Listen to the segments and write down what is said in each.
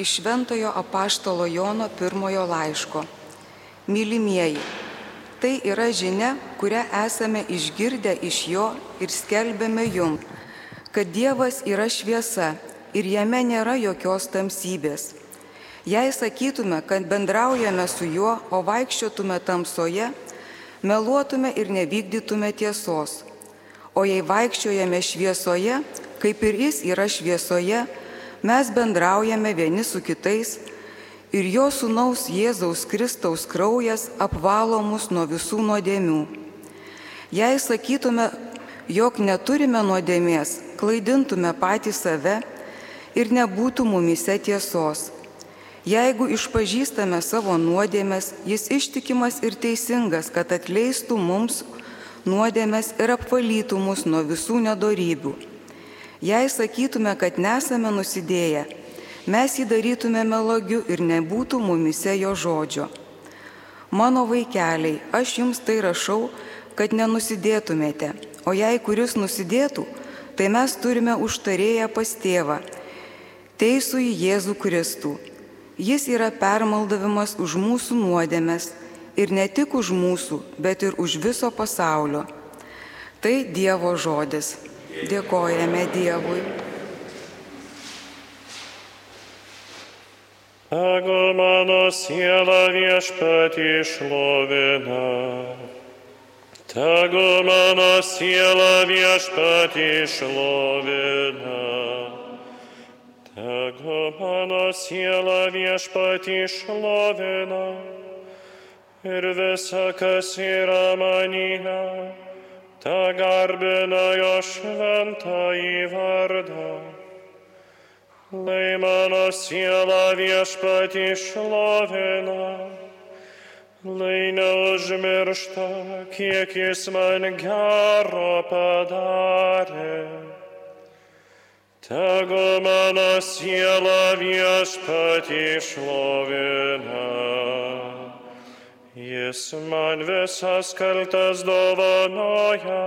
iš Šventojo apaštalo Jono pirmojo laiško. Mylimieji, tai yra žinia, kurią esame išgirdę iš jo ir skelbėme jums, kad Dievas yra šviesa ir jame nėra jokios tamsybės. Jei sakytume, kad bendraujame su juo, o vaikščiotume tamsoje, meluotume ir nevykdytume tiesos. O jei vaikščiojame šviesoje, kaip ir jis yra šviesoje, mes bendraujame vieni su kitais ir jo sunaus Jėzaus Kristaus kraujas apvalo mus nuo visų nuodėmių. Jei sakytume, jog neturime nuodėmės, klaidintume patį save ir nebūtų mumise tiesos. Jeigu išpažįstame savo nuodėmės, jis ištikimas ir teisingas, kad atleistų mums nuodėmės ir apvalytų mus nuo visų nedorybių. Jei sakytume, kad nesame nusidėję, mes jį darytume melogiu ir nebūtų mumise jo žodžio. Mano vaikeliai, aš jums tai rašau, kad nenusidėtumėte, o jei kuris nusidėtų, tai mes turime užtarėję pas tėvą, teisų į Jėzų Kristų. Jis yra permaldavimas už mūsų nuodėmės ir ne tik už mūsų, bet ir už viso pasaulio. Tai Dievo žodis. Dėkojame Dievui. Tegu mano siela viešpatį šlovina. Tegu mano siela viešpatį šlovina. Tegu mano siela viešpatį šlovina. Ir visa, kas yra manyje ta garbina jo šventą į vardą. Lai mano siela viešpatį šlovina, lai neužmiršta, kiek jis man gero padarė. Tegu mano siela viešpatį šlovina. Jis man visas kaltas dovanoja,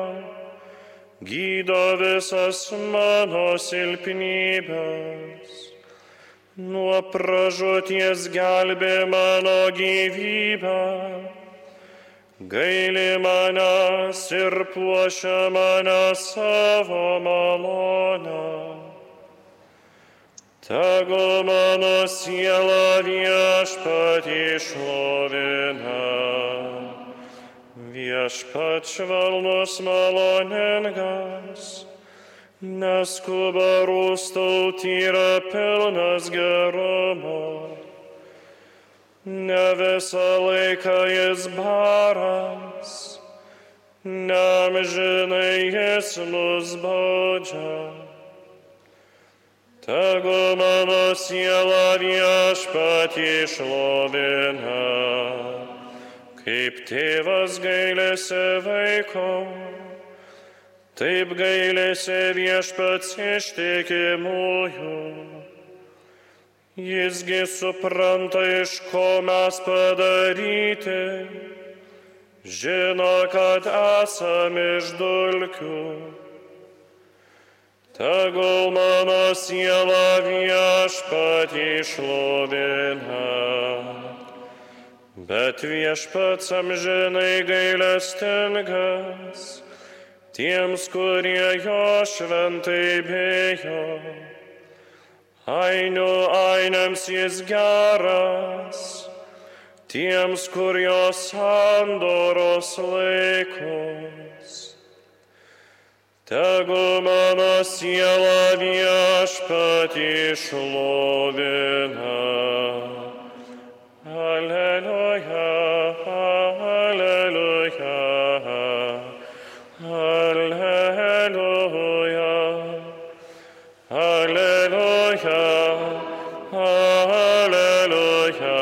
gydo visas mano silpnybės. Nuo pražūties gelbė mano gyvybę, gaili manęs ir puošia mane savo malonę. Tegu mano siela viešpatį šlovina. Viešpat švelnus maloningas, neskuba rūstauti yra pilnas gerumo. Ne visą laiką jis baras, neamžinai jis mus baudžia. Tegu mano siela viešpatį šlovina, kaip tėvas gailėsi vaiko, taip gailėsi viešpats ištikimųjų. Jisgi supranta, iš ko mes padaryti, žino, kad esame iš dulkių. Tegul mano siela viešpatį šlovina, bet viešpats amžinai gailestingas tiems, kurie jo šventai bijo. Ainių ainiams jis geras, tiems, kur jo sandoros laikos. Tegu mano siela viešpatį šlovina. Alleluja, alleluja, alleluja, alleluja, alleluja,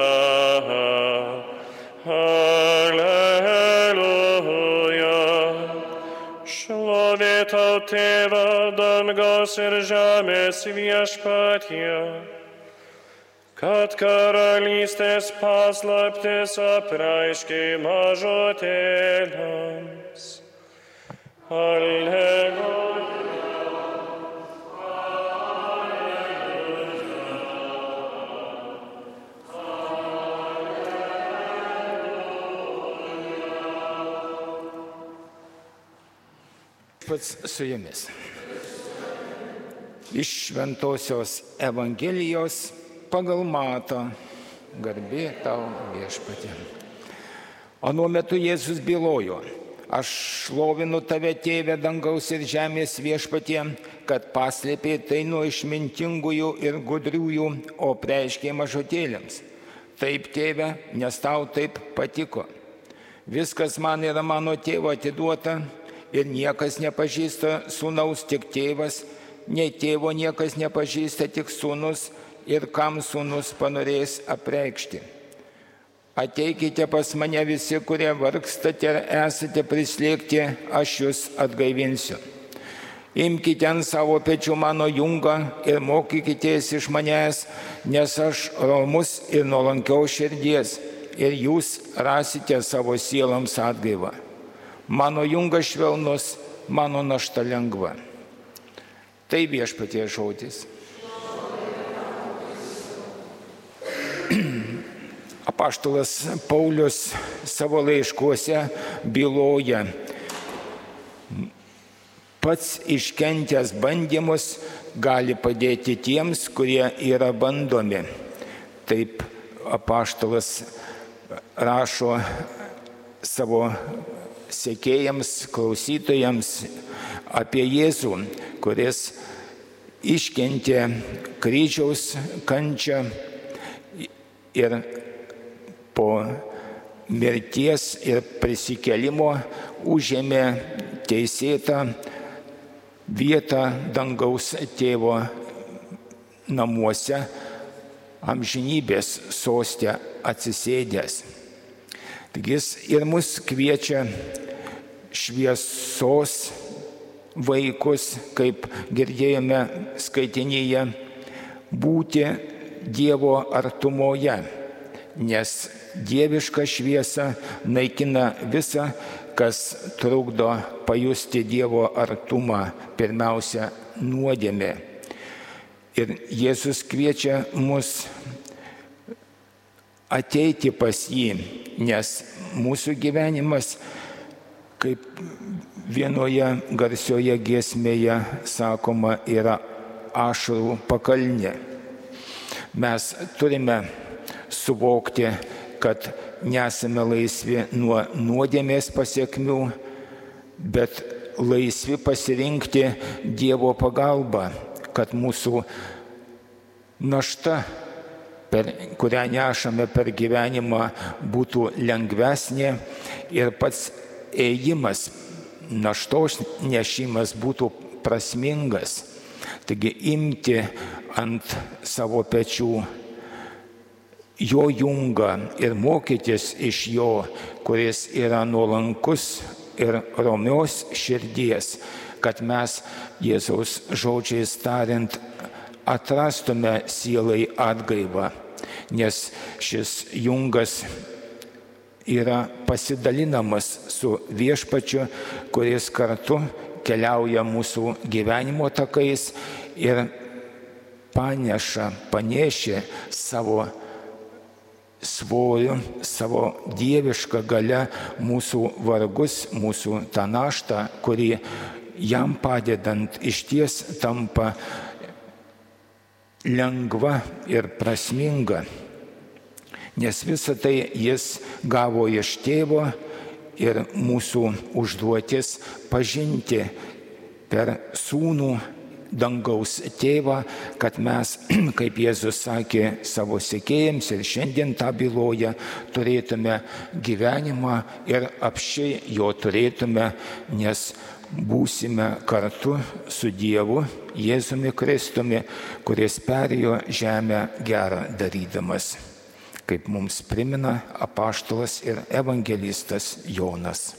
Tau tėvą dangos ir žemės viešpatie, kad karalystės paslaptis apreiškiai mažutėliams. Alleluja. Viešpats su jumis. Iš Šventojios Evangelijos pagal matą garbė tau viešpatė. Anuo metu Jėzus bylojo, aš šlovinu tave tėvę dangaus ir žemės viešpatie, kad paslėpė tai nuo išmintingųjų ir gudriųjų, o preiškė mažutėlėms. Taip tėve, nes tau taip patiko. Viskas man yra mano tėvo atiduota ir niekas nepažįsta sūnaus tik tėvas, nei tėvo niekas nepažįsta tik sūnus ir kam sūnus panorės apreikšti. Ateikite pas mane visi, kurie vargstate ir esate prislėgti, aš jūs atgaivinsiu. Imkite ant savo pečių mano jungą ir mokykitės iš manęs, nes aš romus ir nuolankiau širdies ir jūs rasite savo sieloms atgaivą. Mano jungas švelnus, mano našta lengva. Tai viešpatie žodis. Apaštalas Paulius savo laiškuose byloja, pats iškentęs bandymus gali padėti tiems, kurie yra bandomi. Taip apaštalas rašo savo sekėjams, klausytojams apie Jėzų, kuris iškentė kryžiaus kančią ir po mirties ir prisikelimo užėmė teisėtą vietą dangaus tėvo namuose, amžinybės sostė atsisėdęs. Taigi jis ir mus kviečia šviesos vaikus, kaip girdėjome skaitinyje, būti Dievo artumoje, nes dieviška šviesa naikina visą, kas trukdo pajusti Dievo artumą, pirmiausia, nuodėmė. Ir Jėzus kviečia mus ateiti pas jį, nes mūsų gyvenimas kaip vienoje garsioje giesmėje sakoma, yra ašarų pakalnė. Mes turime suvokti, kad nesame laisvi nuo nuodėmės pasiekmių, bet laisvi pasirinkti Dievo pagalbą, kad mūsų našta, per, kurią nešame per gyvenimą, būtų lengvesnė ir pats ėjimas, naštos nešimas būtų prasmingas. Taigi imti ant savo pečių jo jungą ir mokytis iš jo, kuris yra nuolankus ir romios širdies, kad mes Jėzaus žodžiais tariant atrastume sielai atgaivą, nes šis jungas yra pasidalinamas su viešpačiu, kuris kartu keliauja mūsų gyvenimo takais ir paneša, panešė savo svoriu, savo dievišką galę mūsų vargus, mūsų tą naštą, kuri jam padedant iš ties tampa lengva ir prasminga nes visą tai jis gavo iš tėvo ir mūsų užduotis pažinti per sūnų dangaus tėvą, kad mes, kaip Jėzus sakė savo sekėjams ir šiandien tą byloja, turėtume gyvenimą ir apšiai jo turėtume, nes būsime kartu su Dievu, Jėzumi Kristumi, kuris perėjo žemę gerą darydamas kaip mums primena apaštalas ir evangelistas Jonas.